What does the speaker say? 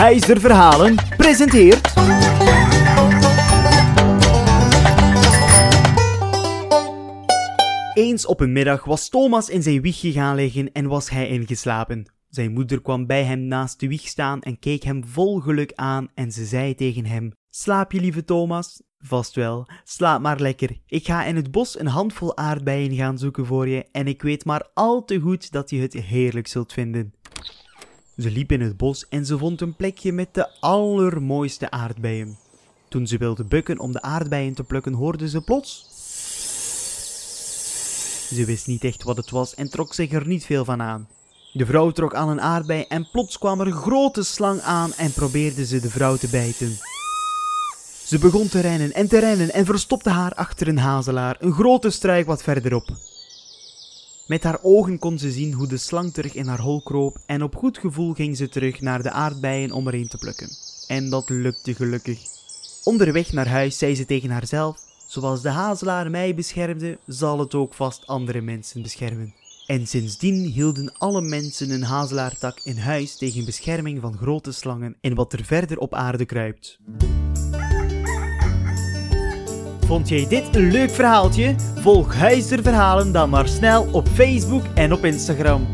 Huizer Verhalen presenteert... Eens op een middag was Thomas in zijn wiegje gaan liggen en was hij ingeslapen. Zijn moeder kwam bij hem naast de wieg staan en keek hem vol geluk aan en ze zei tegen hem: Slaap je, lieve Thomas? Vast wel, slaap maar lekker. Ik ga in het bos een handvol aardbeien gaan zoeken voor je en ik weet maar al te goed dat je het heerlijk zult vinden. Ze liep in het bos en ze vond een plekje met de allermooiste aardbeien. Toen ze wilde bukken om de aardbeien te plukken, hoorde ze plots. Ze wist niet echt wat het was en trok zich er niet veel van aan. De vrouw trok aan een aardbei en plots kwam er een grote slang aan en probeerde ze de vrouw te bijten. Ze begon te rennen en te rennen en verstopte haar achter een hazelaar, een grote struik wat verderop. Met haar ogen kon ze zien hoe de slang terug in haar hol kroop en op goed gevoel ging ze terug naar de aardbeien om er een te plukken. En dat lukte gelukkig. Onderweg naar huis zei ze tegen haarzelf: Zoals de hazelaar mij beschermde, zal het ook vast andere mensen beschermen. En sindsdien hielden alle mensen een hazelaartak in huis tegen bescherming van grote slangen en wat er verder op aarde kruipt. Vond jij dit een leuk verhaaltje? Volg Huizer Verhalen dan maar snel op Facebook en op Instagram.